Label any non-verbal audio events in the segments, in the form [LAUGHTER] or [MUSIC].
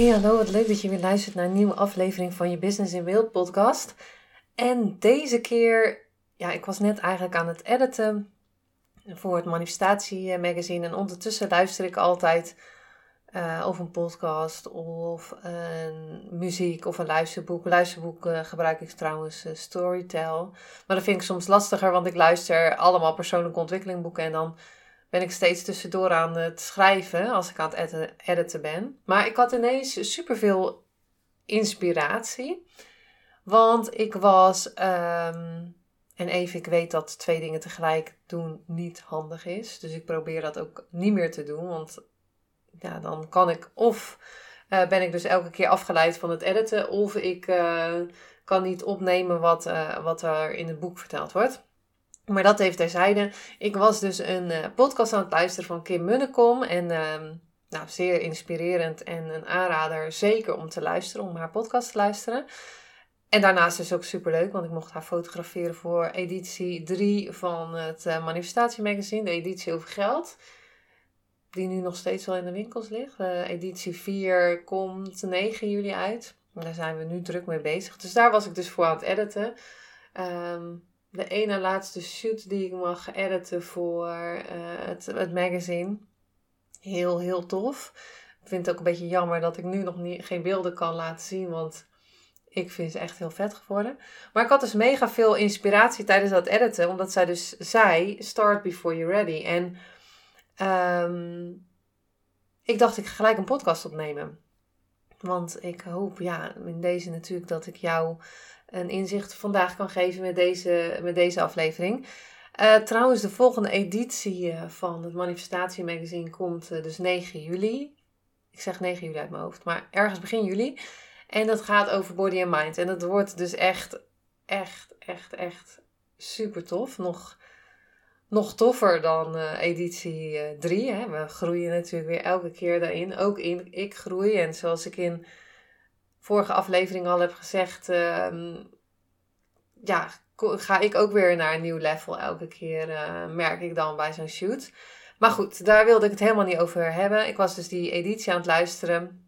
Hey, hallo, wat leuk dat je weer luistert naar een nieuwe aflevering van je Business in Beeld podcast. En deze keer, ja, ik was net eigenlijk aan het editen voor het Manifestatie Magazine. En ondertussen luister ik altijd uh, of een podcast of een muziek of een luisterboek. Luisterboek uh, gebruik ik trouwens uh, Storytel. Maar dat vind ik soms lastiger, want ik luister allemaal persoonlijke ontwikkelingboeken en dan ben ik steeds tussendoor aan het schrijven als ik aan het editen ben. Maar ik had ineens superveel inspiratie. Want ik was. Um, en even, ik weet dat twee dingen tegelijk doen niet handig is. Dus ik probeer dat ook niet meer te doen. Want ja, dan kan ik of uh, ben ik dus elke keer afgeleid van het editen. Of ik uh, kan niet opnemen wat, uh, wat er in het boek verteld wordt. Maar dat heeft terzijde. Ik was dus een uh, podcast aan het luisteren van Kim Munnekom. En uh, nou, zeer inspirerend en een aanrader zeker om te luisteren, om haar podcast te luisteren. En daarnaast is het ook super leuk, want ik mocht haar fotograferen voor editie 3 van het uh, Manifestatie Magazine, de editie over geld. Die nu nog steeds wel in de winkels ligt. Uh, editie 4 komt 9 juli uit. Daar zijn we nu druk mee bezig. Dus daar was ik dus voor aan het editen. Um, de ene laatste shoot die ik mag editen voor uh, het, het magazine. Heel, heel tof. Ik vind het ook een beetje jammer dat ik nu nog niet, geen beelden kan laten zien, want ik vind ze echt heel vet geworden. Maar ik had dus mega veel inspiratie tijdens dat editen, omdat zij dus zei: start before you're ready. En um, ik dacht, ik ga gelijk een podcast opnemen. Want ik hoop, ja, in deze natuurlijk dat ik jou een inzicht vandaag kan geven met deze, met deze aflevering. Uh, trouwens, de volgende editie eh, van het Manifestatie Magazine komt uh, dus 9 juli. Ik zeg 9 juli uit mijn hoofd, maar ergens begin juli. En dat gaat over body and mind. En dat wordt dus echt, echt, echt, echt super tof. Nog, nog toffer dan editie 3. Hè. We groeien natuurlijk weer elke keer daarin. Ook in ik groei. En zoals ik in vorige aflevering al heb gezegd, uh, ja, ga ik ook weer naar een nieuw level elke keer, uh, merk ik dan bij zo'n shoot. Maar goed, daar wilde ik het helemaal niet over hebben. Ik was dus die editie aan het luisteren.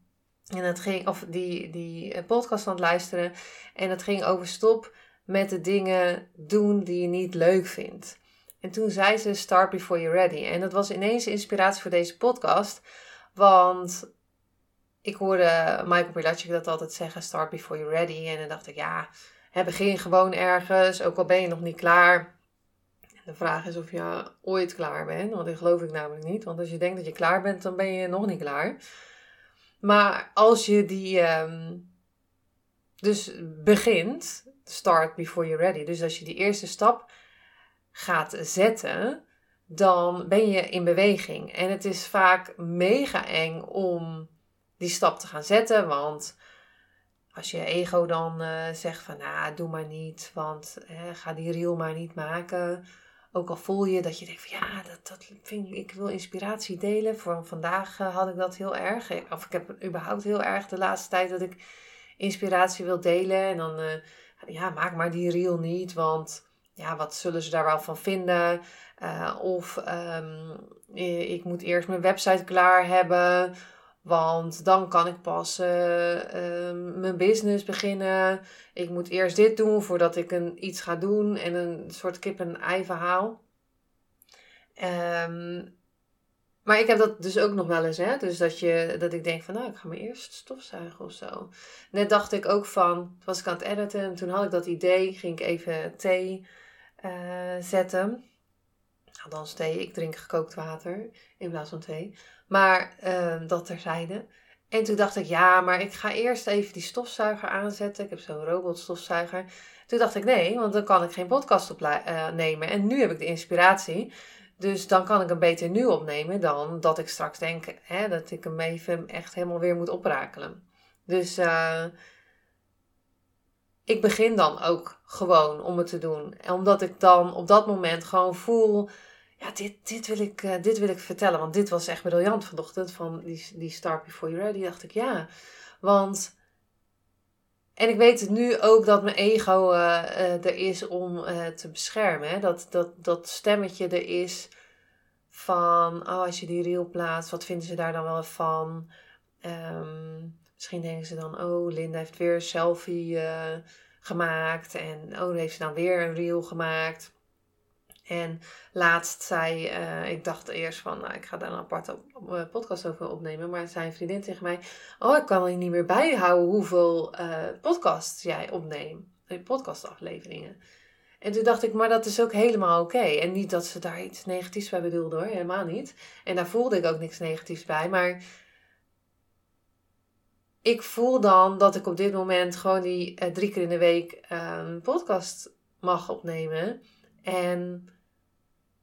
En het ging, of die, die eh, podcast aan het luisteren. En het ging over stop met de dingen doen die je niet leuk vindt. En toen zei ze: Start before you're ready. En dat was ineens inspiratie voor deze podcast. Want ik hoorde Michael Pilatschik dat altijd zeggen, start before you're ready. En dan dacht ik, ja, begin gewoon ergens, ook al ben je nog niet klaar. de vraag is of je ooit klaar bent, want dat geloof ik namelijk niet. Want als je denkt dat je klaar bent, dan ben je nog niet klaar. Maar als je die ehm, dus begint, start before you're ready. Dus als je die eerste stap gaat zetten, dan ben je in beweging. En het is vaak mega eng om die stap te gaan zetten. Want als je ego dan uh, zegt van nou, doe maar niet, want ga die reel maar niet maken. Ook al voel je dat je denkt van ja, dat, dat vind ik, ik wil inspiratie delen. Voor vandaag uh, had ik dat heel erg. Of ik heb überhaupt heel erg de laatste tijd dat ik inspiratie wil delen. En dan uh, ja, maak maar die reel niet, want ja, wat zullen ze daar wel van vinden? of um, ik moet eerst mijn website klaar hebben. Want dan kan ik pas uh, mijn business beginnen. Ik moet eerst dit doen voordat ik een, iets ga doen. En een soort kip-en-ei verhaal. Um, maar ik heb dat dus ook nog wel eens. Hè? Dus dat, je, dat ik denk van nou, ik ga maar eerst stofzuigen of zo. Net dacht ik ook van, was ik aan het editen. En toen had ik dat idee. Ging ik even thee uh, zetten. Althans thee, ik drink gekookt water in plaats van thee. Maar uh, dat terzijde. En toen dacht ik, ja, maar ik ga eerst even die stofzuiger aanzetten. Ik heb zo'n robotstofzuiger. Toen dacht ik, nee, want dan kan ik geen podcast opnemen. Uh, en nu heb ik de inspiratie. Dus dan kan ik hem beter nu opnemen dan dat ik straks denk hè, dat ik hem even echt helemaal weer moet oprakelen. Dus uh, ik begin dan ook gewoon om het te doen. En omdat ik dan op dat moment gewoon voel, ja, dit, dit, wil, ik, uh, dit wil ik vertellen. Want dit was echt briljant vanochtend van die, die Start Before You Ready. dacht ik, ja, want... En ik weet het nu ook dat mijn ego uh, er is om te beschermen. Hè? Dat, dat, dat stemmetje er is van, oh, als je die reel plaatst, wat vinden ze daar dan wel van? Um, Misschien denken ze dan, oh, Linda heeft weer een selfie gemaakt. En oh, heeft ze dan weer een reel gemaakt. En laatst zei, uh, ik dacht eerst van, nou, ik ga daar een aparte op, podcast over opnemen. Maar zei een vriendin tegen mij, oh, ik kan er niet meer bijhouden hoeveel uh, podcasts jij opneemt. Podcastafleveringen. En toen dacht ik, maar dat is ook helemaal oké. En niet dat ze daar iets negatiefs bij bedoelde hoor, helemaal niet. En daar voelde ik ook niks negatiefs bij. Maar ik voel dan dat ik op dit moment gewoon die drie keer in de week een podcast mag opnemen. En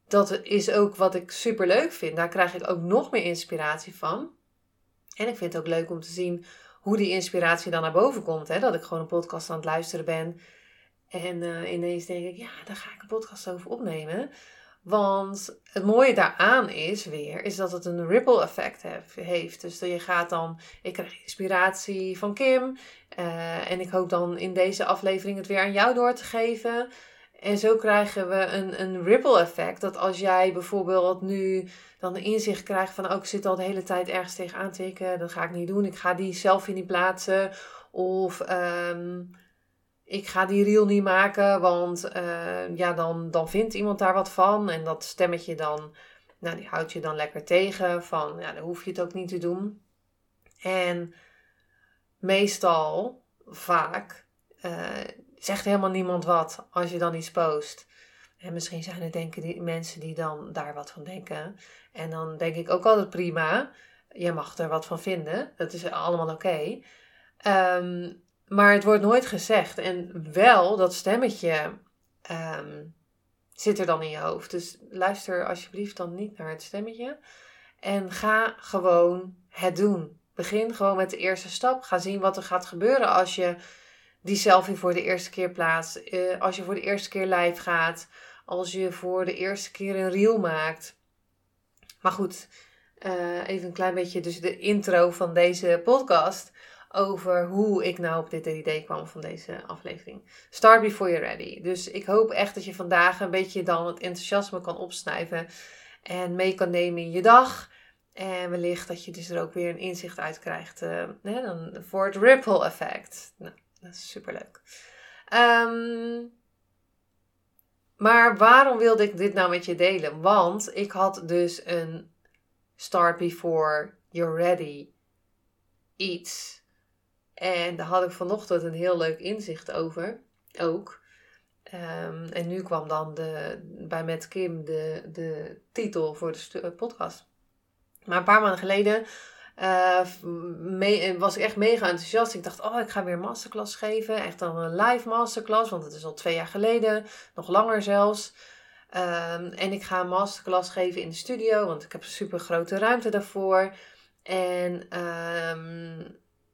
dat is ook wat ik super leuk vind. Daar krijg ik ook nog meer inspiratie van. En ik vind het ook leuk om te zien hoe die inspiratie dan naar boven komt. Hè? Dat ik gewoon een podcast aan het luisteren ben. En uh, ineens denk ik, ja, daar ga ik een podcast over opnemen. Want het mooie daaraan is weer, is dat het een ripple effect heeft. Dus je gaat dan, ik krijg inspiratie van Kim. Uh, en ik hoop dan in deze aflevering het weer aan jou door te geven. En zo krijgen we een, een ripple effect. Dat als jij bijvoorbeeld nu dan de inzicht krijgt van... Oh, ik zit al de hele tijd ergens tegenaan te tikken. Dat ga ik niet doen. Ik ga die selfie niet plaatsen. Of... Um, ik ga die reel niet maken, want uh, ja, dan, dan vindt iemand daar wat van. En dat stemmetje dan, nou, die houdt je dan lekker tegen. Van, ja, dan hoef je het ook niet te doen. En meestal, vaak, uh, zegt helemaal niemand wat als je dan iets post. En misschien zijn er denken die, mensen die dan daar wat van denken. En dan denk ik ook altijd prima. Je mag er wat van vinden. Dat is allemaal oké. Ehm, maar het wordt nooit gezegd. En wel dat stemmetje ehm, zit er dan in je hoofd. Dus luister alsjeblieft dan niet naar het stemmetje. En ga gewoon het doen. Begin gewoon met de eerste stap. Ga zien wat er gaat gebeuren als je die selfie voor de eerste keer plaatst. Uh, als je voor de eerste keer live gaat. Als je voor de eerste keer een reel maakt. Maar goed, uh, even een klein beetje dus de intro van deze podcast over hoe ik nou op dit idee kwam van deze aflevering. Start before you're ready. Dus ik hoop echt dat je vandaag een beetje dan het enthousiasme kan opsnijven en mee kan nemen in je dag. En wellicht dat je dus er ook weer een inzicht uit krijgt hè, dan voor het ripple effect. Nou, dat is super leuk. Ehm, maar waarom wilde ik dit nou met je delen? Want ik had dus een start before you're ready iets en daar had ik vanochtend een heel leuk inzicht over, ook. Ehm, en nu kwam dan de, bij Met Kim de, de titel voor de podcast. Maar een paar maanden geleden uh, was ik echt mega enthousiast. Ik dacht, oh, ik ga weer masterclass geven. Echt dan een live masterclass, want het is al twee jaar geleden. Nog langer zelfs. Ehm, en ik ga een masterclass geven in de studio, want ik heb een super grote ruimte daarvoor. En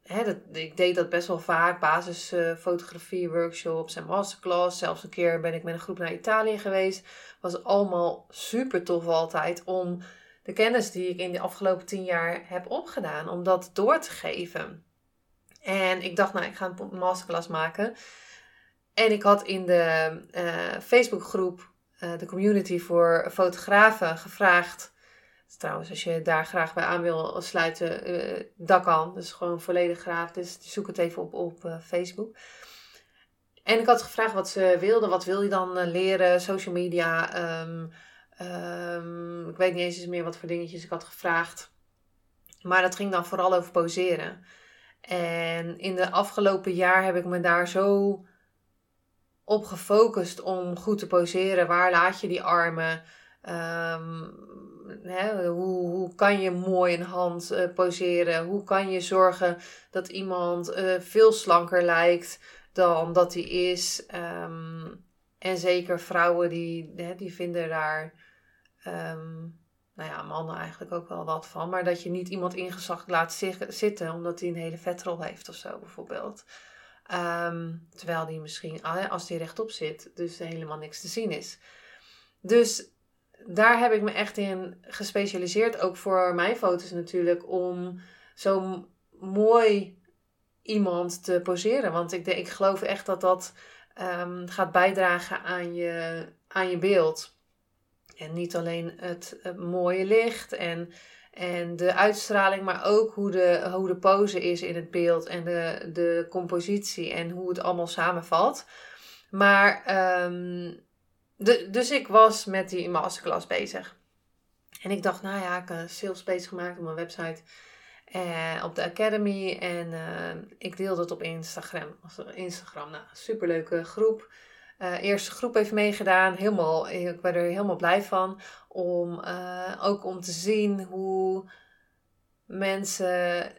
hè, dat, ik deed dat best wel vaak, basisfotografie, workshops en masterclass. Zelfs een keer ben ik met een groep naar Italië geweest. Was allemaal super tof altijd om de kennis die ik in de afgelopen tien jaar heb opgedaan, om dat door te geven. En ik dacht, nou, ik ga een masterclass maken. En ik had in de uh, Facebookgroep, uh, de community voor fotografen, gevraagd Trouwens, als je daar graag bij aan wil sluiten, uh, dat kan. Dus gewoon volledig gratis. Dus zoek het even op op Facebook. En ik had gevraagd wat ze wilden. Wat wil je dan leren? Social media. Um, um, ik weet niet eens meer wat voor dingetjes ik had gevraagd. Maar dat ging dan vooral over poseren. En in de afgelopen jaar heb ik me daar zo op gefocust om goed te poseren. Waar laat je die armen? Um, hè, hoe, kan je mooi een hand uh, poseren? Hoe kan je zorgen dat iemand uh, veel slanker lijkt dan dat hij is? Um, en zeker vrouwen die, hè, die vinden daar ehm, nou ja, mannen eigenlijk ook wel wat van. Maar dat je niet iemand ingezakt laat zitten omdat hij een hele vetrol heeft of zo bijvoorbeeld. Ehm, terwijl die misschien, ah, als die rechtop zit, dus helemaal niks te zien is. Dus daar heb ik me echt in gespecialiseerd, ook voor mijn foto's natuurlijk, om zo mooi iemand te poseren. Want ik, ik geloof echt dat dat ehm, gaat bijdragen aan je, aan je beeld. En niet alleen het, mooie licht en, en de uitstraling, maar ook hoe de, hoe de pose is in het beeld en de, de compositie en hoe het allemaal samenvalt. Maar, um, de, dus ik was met die masterclass bezig. En ik dacht, nou ja, ik heb een sales page gemaakt op mijn website. Uh, op de Academy. En uh, ik deelde het op Instagram. Instagram, nou, superleuke groep uh, eerste groep heeft meegedaan. Helemaal, ik ben er helemaal blij van. Om uh, ook om te zien hoe mensen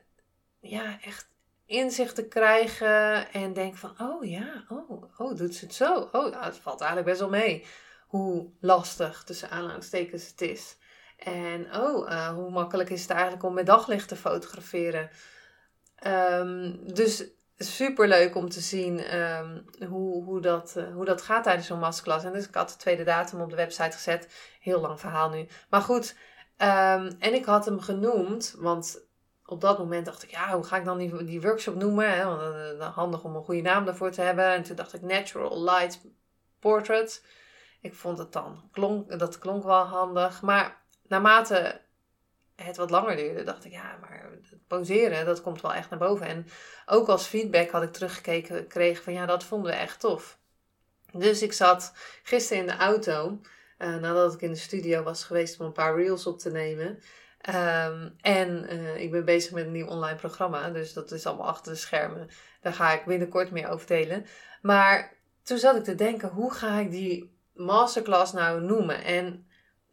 ja, echt inzichten krijgen. En denken van, oh ja, oh, oh doet ze het zo? Oh, het valt eigenlijk best wel mee. Hoe lastig, tussen aanhalingstekens, het is. En oh, uh, hoe makkelijk is het eigenlijk om met daglicht te fotograferen. Um, dus super leuk om te zien um, hoe, hoe, dat, uh, hoe dat gaat tijdens zo'n masterclass. En dus ik had de tweede datum op de website gezet. Heel lang verhaal nu. Maar goed, um, en ik had hem genoemd, want op dat moment dacht ik, ja, hoe ga ik dan die, die workshop noemen? Hè? Uh, handig om een goede naam daarvoor te hebben. En toen dacht ik Natural Light Portrait. Ik vond het dan, klonk, dat klonk wel handig. Maar naarmate het wat langer duurde, dacht ik, ja, maar het poseren, dat komt wel echt naar boven. En ook als feedback had ik teruggekeken, gekregen van ja, dat vonden we echt tof. Dus ik zat gisteren in de auto, uh, nadat ik in de studio was geweest om een paar reels op te nemen. Um, en uh, ik ben bezig met een nieuw online programma, dus dat is allemaal achter de schermen. Daar ga ik binnenkort meer over delen. Maar toen zat ik te denken, hoe ga ik die masterclass nou noemen? En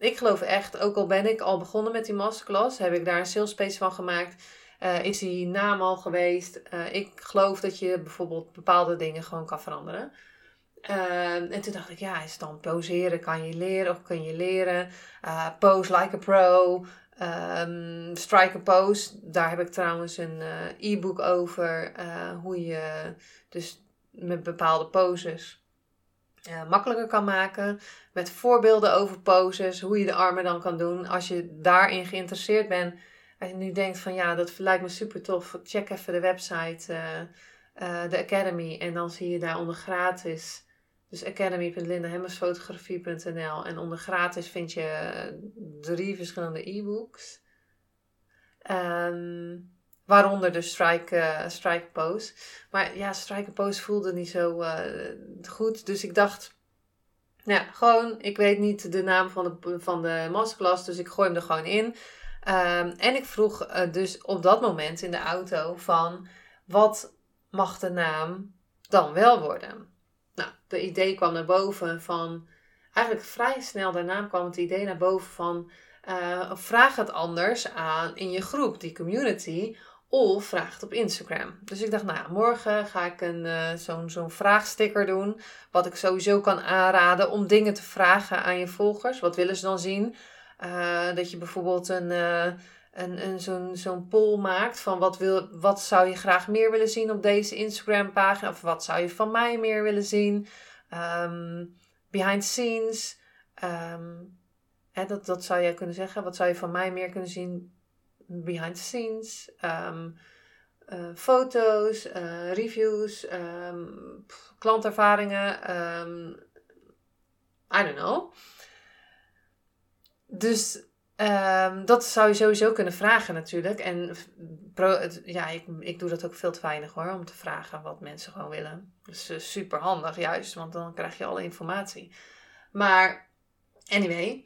ik geloof echt, ook al ben ik al begonnen met die masterclass, heb ik daar een sales space van gemaakt. Uh, is die naam al geweest? Uh, ik geloof dat je bijvoorbeeld bepaalde dingen gewoon kan veranderen. Uh, en toen dacht ik, ja, is dan poseren? Kan je leren of kun je leren? pose like a pro. Um, strike a pose. Daar heb ik trouwens een e-book over. hoe je dus met bepaalde poses uh, makkelijker kan maken. Met voorbeelden over poses, hoe je de armen dan kan doen. Als je daarin geïnteresseerd bent, als je nu denkt van ja, dat lijkt me super tof, check even de website, uh, uh, de Academy. En dan zie je daaronder gratis. Dus academy.lindahemmersfotografie.nl en onder gratis vind je drie verschillende e-books. Um, Waaronder de strike, uh, strike pose. Maar ja, strike pose voelde niet zo uh, goed. Dus ik dacht, ja, gewoon, ik weet niet de naam van de, van de masterclass. Dus ik gooi hem er gewoon in. Um, en ik vroeg uh, dus op dat moment in de auto van, wat mag de naam dan wel worden? Nou, de idee kwam naar boven van, eigenlijk vrij snel daarna kwam het idee naar boven van, vraag het anders aan in je groep, die community of vraag het op Instagram. Dus ik dacht, nou morgen ga ik een, uh, zo'n, zo'n vraagsticker doen. Wat ik sowieso kan aanraden om dingen te vragen aan je volgers. Wat willen ze dan zien? Uh, dat je bijvoorbeeld een, uh, een, een, zo'n, zo'n poll maakt van wat, wil, wat zou je graag meer willen zien op deze Instagram pagina? Of wat zou je van mij meer willen zien? Um, behind the scenes. Um, hè, dat, dat zou je kunnen zeggen. Wat zou je van mij meer kunnen zien behind the scenes, um, uh, foto's, uh, reviews, um, klantervaringen, um, I don't know. Dus dat zou je sowieso kunnen vragen natuurlijk. En ja, ik, ik doe dat ook veel te weinig hoor, om te vragen wat mensen gewoon willen. Dus uh, super handig juist, want dan krijg je alle informatie. Maar anyway,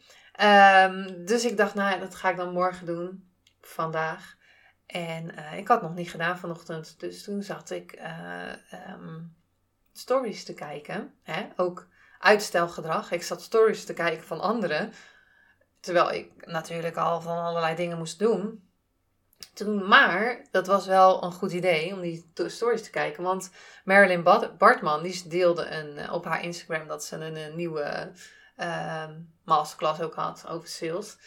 dus ik dacht, nou dat ga ik dan morgen doen vandaag. En uh, ik had nog niet gedaan vanochtend. Dus toen zat ik uh, um, stories te kijken. Hè? Ook uitstelgedrag. Ik zat stories te kijken van anderen. Terwijl ik natuurlijk al van allerlei dingen moest doen. Toen, maar dat was wel een goed idee om die stories te kijken. Want Marilyn Bartman die deelde een, op haar Instagram dat ze een, nieuwe ehm, masterclass ook had over sales.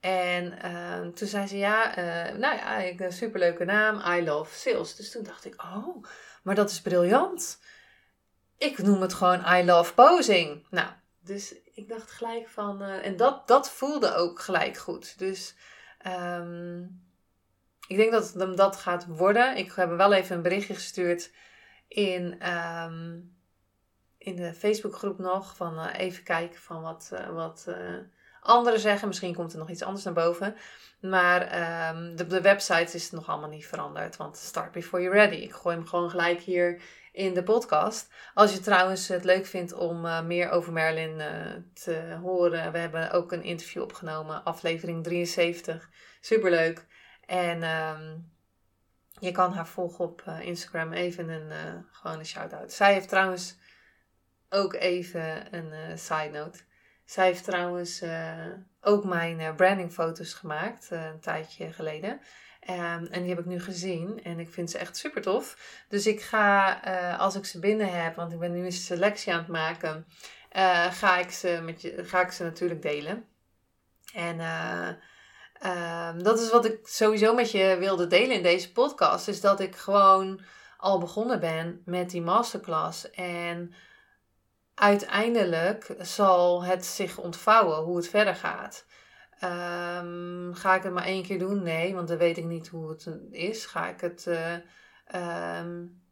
En ehm, toen zei ze ja, uh, nou ja, ik, een superleuke naam, I love sales. Dus toen dacht ik, oh, maar dat is briljant. Ik noem het gewoon I love posing. Nou, dus ik dacht gelijk van, uh, en dat, dat voelde ook gelijk goed. Dus um, ik denk dat het hem dat gaat worden. Ik heb wel even een berichtje gestuurd in, um, in de Facebookgroep nog. Van uh, even kijken van wat, wat anderen zeggen. Misschien komt er nog iets anders naar boven. Maar um, de, website is nog allemaal niet veranderd. Want start before you're ready. Ik gooi hem gewoon gelijk hier in de podcast. Als je trouwens het leuk vindt om uh, meer over Merlin uh, te horen. We hebben ook een interview opgenomen. Aflevering 73. Superleuk. En um, je kan haar volgen op uh, Instagram. Even een, gewoon een shout-out. Zij heeft trouwens ook even een side note. Zij heeft trouwens ook mijn brandingfoto's gemaakt. een tijdje geleden. Um, en die heb ik nu gezien en ik vind ze echt super tof. Dus ik ga, als ik ze binnen heb, want ik ben nu een selectie aan het maken, ga, ik ze met je, ga ik ze natuurlijk delen. En um, dat is wat ik sowieso met je wilde delen in deze podcast. Is dat ik gewoon al begonnen ben met die masterclass. En uiteindelijk zal het zich ontvouwen hoe het verder gaat. Um, ga ik het maar één keer doen? Nee, want dan weet ik niet hoe het is. Ga ik het. Uh, um,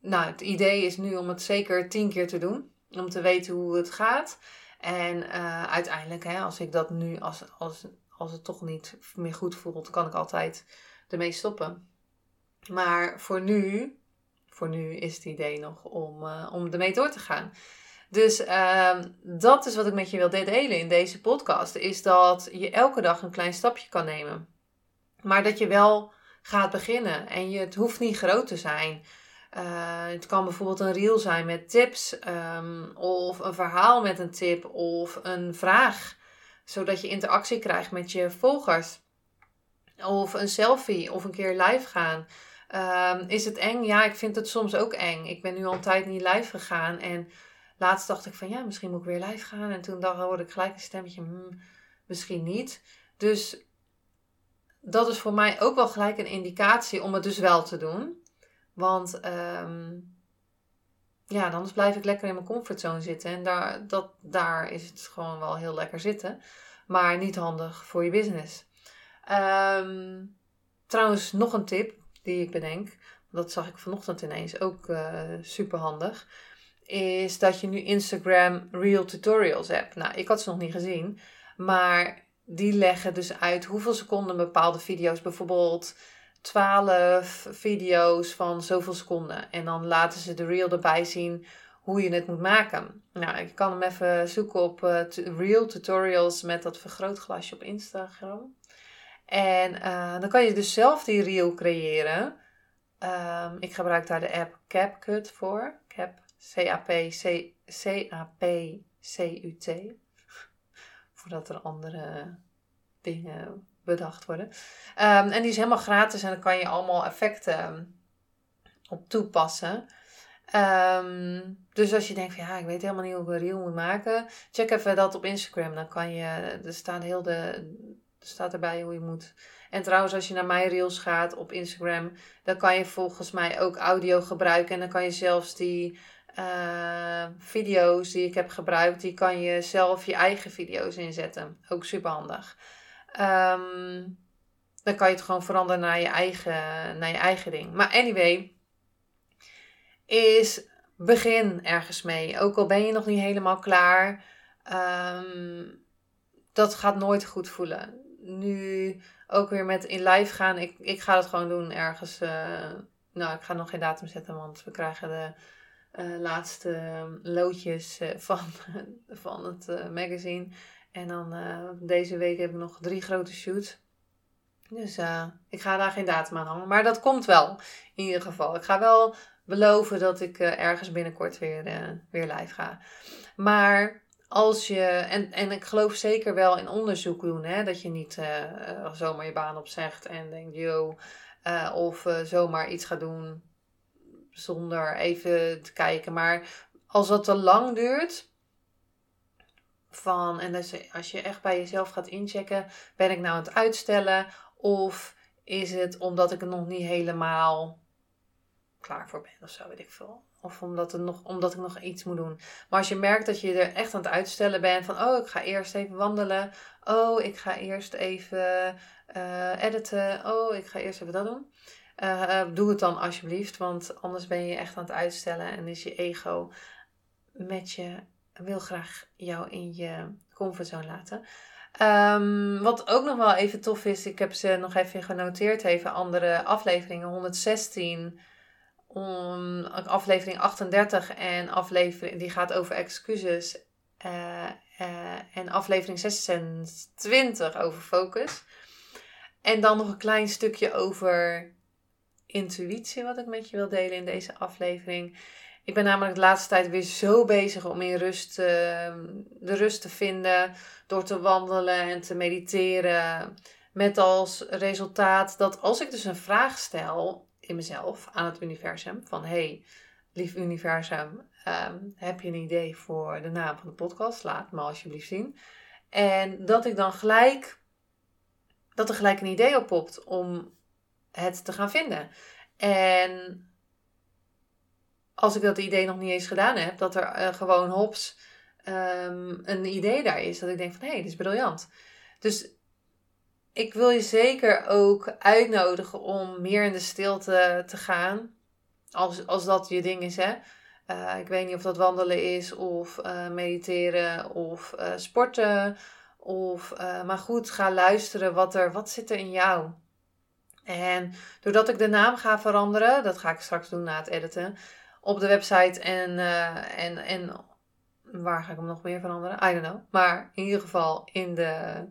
nou, het idee is nu om het zeker tien keer te doen. Om te weten hoe het gaat. En uh, uiteindelijk, hè, als ik dat nu, als, als, als het toch niet meer goed voelt, kan ik altijd ermee stoppen. Maar voor nu, voor nu is het idee nog om, uh, om ermee door te gaan. Dus uh, dat is wat ik met je wil delen in deze podcast. Is dat je elke dag een klein stapje kan nemen. Maar dat je wel gaat beginnen. En je, het hoeft niet groot te zijn. Uh, het kan bijvoorbeeld een reel zijn met tips. Um, of een verhaal met een tip. Of een vraag. Zodat je interactie krijgt met je volgers. Of een selfie. Of een keer live gaan. Um, is het eng? Ja, ik vind het soms ook eng. Ik ben nu al tijd niet live gegaan. En laatst dacht ik van ja, misschien moet ik weer live gaan. En toen dacht, hoorde ik gelijk een stemmetje, hmm, misschien niet. Dus dat is voor mij ook wel gelijk een indicatie om het dus wel te doen. Want um, ja, anders blijf ik lekker in mijn comfortzone zitten. En daar, dat, daar is het gewoon wel heel lekker zitten. Maar niet handig voor je business. Um, trouwens, nog een tip die ik bedenk. Dat zag ik vanochtend ineens ook uh, super handig is dat je nu Instagram Real Tutorials hebt. Nou, ik had ze nog niet gezien, maar die leggen dus uit hoeveel seconden bepaalde video's, bijvoorbeeld 12 video's van zoveel seconden. En dan laten ze de reel erbij zien hoe je het moet maken. Nou, ik kan hem even zoeken op uh, Real Tutorials met dat vergrootglasje op Instagram. En uh, dan kan je dus zelf die reel creëren. Um, ik gebruik daar de app CapCut voor. Cap C-A-P-C-U-T. [LAUGHS] Voordat er andere dingen bedacht worden. Um, en die is helemaal gratis en dan kan je allemaal effecten ehm, op toepassen. Um, dus als je denkt van ja, ik weet helemaal niet hoe ik een reel moet maken. Check even dat op Instagram. Dan kan je, er staat heel de, er staat erbij hoe je moet. En trouwens, als je naar mijn reels gaat op Instagram, dan kan je volgens mij ook audio gebruiken. En dan kan je zelfs die uh, video's die ik heb gebruikt, die kan je zelf je eigen video's inzetten. Ook super handig. Um, dan kan je het gewoon veranderen naar je eigen, naar je eigen ding. Maar anyway, is begin ergens mee. Ook al ben je nog niet helemaal klaar. Um, dat gaat nooit goed voelen. Nu ook weer met in live gaan. Ik, ik ga het gewoon doen ergens. Uh, nou, ik ga nog geen datum zetten, want we krijgen de uh, laatste ehm, loodjes uh, [LAUGHS] van, van het uh, magazine. En dan deze week heb ik nog drie grote shoots. Dus ik ga daar geen datum aan hangen. Maar dat komt wel, in ieder geval. Ik ga wel beloven dat ik ergens binnenkort weer, weer live ga. Maar als je, en, en ik geloof zeker wel in onderzoek doen, hè, dat je niet zomaar je baan opzegt en denkt, yo, of zomaar iets gaat doen zonder even te kijken. Maar als dat te lang duurt, Van, en dus als je echt bij jezelf gaat inchecken, ben ik nou aan het uitstellen? Of is het omdat ik er nog niet helemaal klaar voor ben of zo, weet ik veel. Of omdat, er nog, omdat ik nog iets moet doen. Maar als je merkt dat je er echt aan het uitstellen bent van, oh, ik ga eerst even wandelen. Oh, ik ga eerst even uh, editen. Oh, ik ga eerst even dat doen. Uh, doe het dan alsjeblieft, want anders ben je echt aan het uitstellen en is je ego met je, wil graag jou in je comfortzone laten. Um, wat ook nog wel even tof is, ik heb ze nog even genoteerd, even andere afleveringen, 116 om aflevering 38 en aflevering die gaat over excuses. Uh, en aflevering 26 over focus. En dan nog een klein stukje over intuïtie, wat ik met je wil delen in deze aflevering. Ik ben namelijk de laatste tijd weer zo bezig om in rust uh, de rust te vinden. Door te wandelen en te mediteren. Met als resultaat dat als ik dus een vraag stel in mezelf aan het universum. Van hey, lief universum, ehm, heb je een idee voor de naam van de podcast? Laat me alsjeblieft zien. En dat ik dan gelijk, dat er gelijk een idee oppopt om het te gaan vinden. En als ik dat idee nog niet eens gedaan heb, dat er uh, gewoon hops ehm, een idee daar is. Dat ik denk van hé, hey, dit is briljant. Dus ik wil je zeker ook uitnodigen om meer in de stilte te gaan. Als, als dat je ding is, hè. Uh, ik weet niet of dat wandelen is, of uh, mediteren, of sporten. Of, maar goed, ga luisteren. Wat, er, wat zit er in jou? En doordat ik de naam ga veranderen, dat ga ik straks doen na het editen, op de website en, en, en waar ga ik hem nog meer veranderen? I don't know. Maar in ieder geval in de,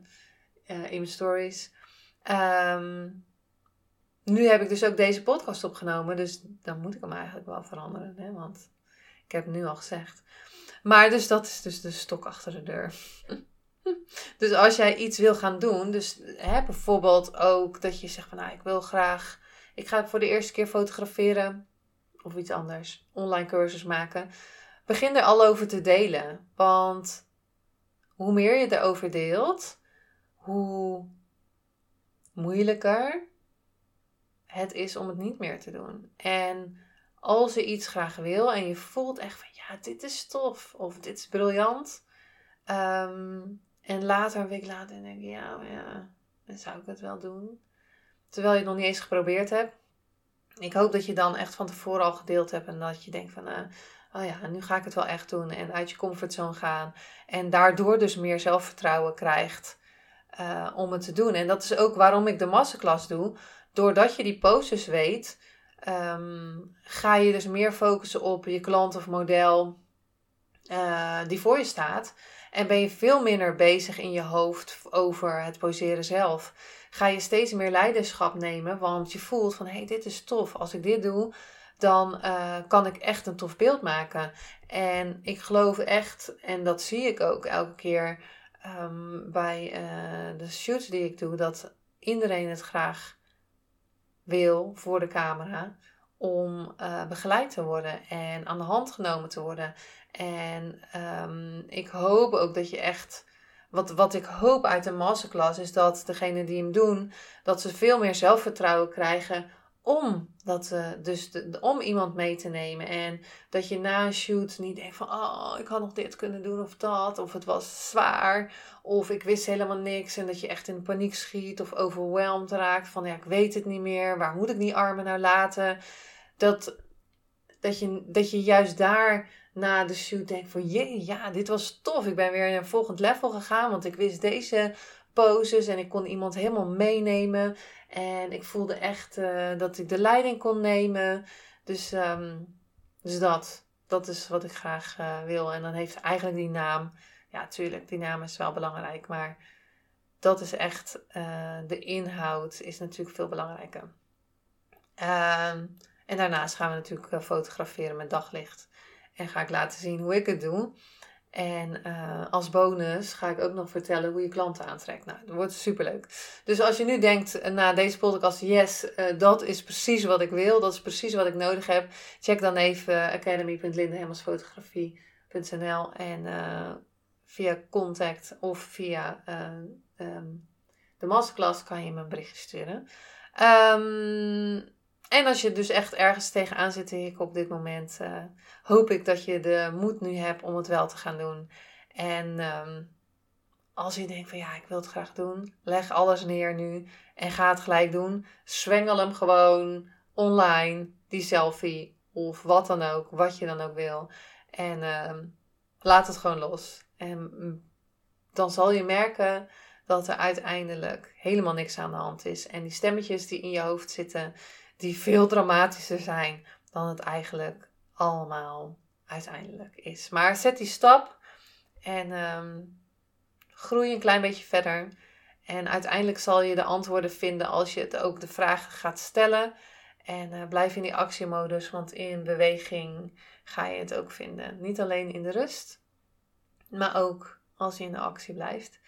uh, in mijn stories. Ehm, nu heb ik dus ook deze podcast opgenomen, dus dan moet ik hem eigenlijk wel veranderen, hè, want ik heb het nu al gezegd. Maar dus dat is dus de stok achter de deur. [LAUGHS] dus als jij iets wil gaan doen, dus hè, bijvoorbeeld ook dat je zegt van nou, ik wil graag, ik ga voor de eerste keer fotograferen of iets anders, online cursus maken. Begin er al over te delen, want hoe meer je erover deelt, hoe moeilijker het is om het niet meer te doen. En als je iets graag wil en je voelt echt van ja, dit is tof of dit is briljant. Ehm, later, een week later, denk je ja, ja, dan zou ik het wel doen. Terwijl je het nog niet eens geprobeerd hebt. Ik hoop dat je dan echt van tevoren al gedeeld hebt en dat je denkt van, uh, oh ja, nu ga ik het wel echt doen en uit je comfortzone gaan. En daardoor dus meer zelfvertrouwen krijgt uh, om het te doen. En dat is ook waarom ik de masterclass doe. Doordat je die posters weet, um, ga je dus meer focussen op je klant of model uh, die voor je staat. En ben je veel minder bezig in je hoofd over het poseren zelf. Ga je steeds meer leiderschap nemen, want je voelt van hé, hey, dit is tof. Als ik dit doe, dan uh, kan ik echt een tof beeld maken. En ik geloof echt, en dat zie ik ook elke keer um, bij uh, de shoots die ik doe, dat iedereen het graag wil voor de camera om uh, begeleid te worden en aan de hand genomen te worden. En um, ik hoop ook dat je echt. Wat, wat ik hoop uit de masterclass is dat degenen die hem doen, dat ze veel meer zelfvertrouwen krijgen om, dat, uh, dus de, om iemand mee te nemen. En dat je na een shoot niet denkt van, oh, ik had nog dit kunnen doen of dat. Of het was zwaar. Of ik wist helemaal niks. En dat je echt in paniek schiet of overweldigd raakt. Van, ja, ik weet het niet meer. Waar moet ik die armen nou laten? Dat, dat, je, dat je juist daar na de shoot denkt van, jee, ja, dit was tof. Ik ben weer in een volgend level gegaan. Want ik wist deze poses en ik kon iemand helemaal meenemen. En ik voelde echt uh, dat ik de leiding kon nemen. Dus, um, dus dat. Dat is wat ik graag uh, wil. En dan heeft eigenlijk die naam. Ja, tuurlijk, die naam is wel belangrijk. Maar dat is echt. Uh, de inhoud is natuurlijk veel belangrijker. Um, en daarnaast gaan we natuurlijk fotograferen met daglicht. En ga ik laten zien hoe ik het doe. En uh, als bonus ga ik ook nog vertellen hoe je klanten aantrekt. Nou, dat wordt superleuk. Dus als je nu denkt uh, na deze podcast, yes, uh, dat is precies wat ik wil, dat is precies wat ik nodig heb, check dan even academy.lindehemmelsfotografie.nl en via contact of via ehm, de masterclass kan je me een berichtje sturen. Um, en als je dus echt ergens tegenaan zit te hikken op dit moment, uh, hoop ik dat je de moed nu hebt om het wel te gaan doen. En um, als je denkt van ja, ik wil het graag doen, leg alles neer nu en ga het gelijk doen. Zwengel hem gewoon online, die selfie of wat dan ook, wat je dan ook wil. En um, laat het gewoon los. En mm, dan zal je merken dat er uiteindelijk helemaal niks aan de hand is. En die stemmetjes die in je hoofd zitten, die veel dramatischer zijn dan het eigenlijk allemaal uiteindelijk is. Maar zet die stap en um, groei een klein beetje verder. En uiteindelijk zal je de antwoorden vinden als je het ook de vragen gaat stellen. En uh, blijf in die actiemodus, want in beweging ga je het ook vinden. Niet alleen in de rust, maar ook als je in de actie blijft.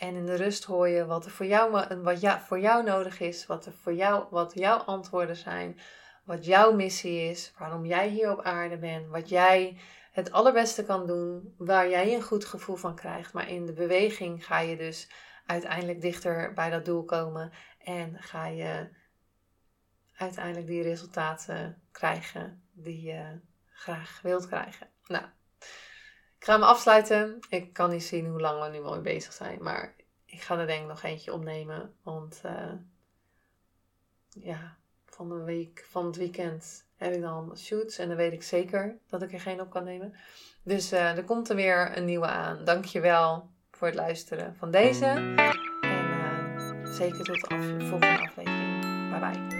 En in de rust hoor je wat er voor jou, wat ja, voor jou nodig is, wat, er voor jou, wat jouw antwoorden zijn, wat jouw missie is, waarom jij hier op aarde bent, wat jij het allerbeste kan doen, waar jij een goed gevoel van krijgt. Maar in de beweging ga je dus uiteindelijk dichter bij dat doel komen en ga je uiteindelijk die resultaten krijgen die je graag wilt krijgen. Nou, ik ga hem afsluiten. Ik kan niet zien hoe lang we nu al bezig zijn. Maar ik ga er denk ik nog eentje opnemen. Want uh, ja, van, de week, van het weekend heb ik dan shoots. En dan weet ik zeker dat ik er geen op kan nemen. Dus uh, er komt er weer een nieuwe aan. Dankjewel voor het luisteren van deze. En uh, zeker tot de volgende aflevering. Bye bye.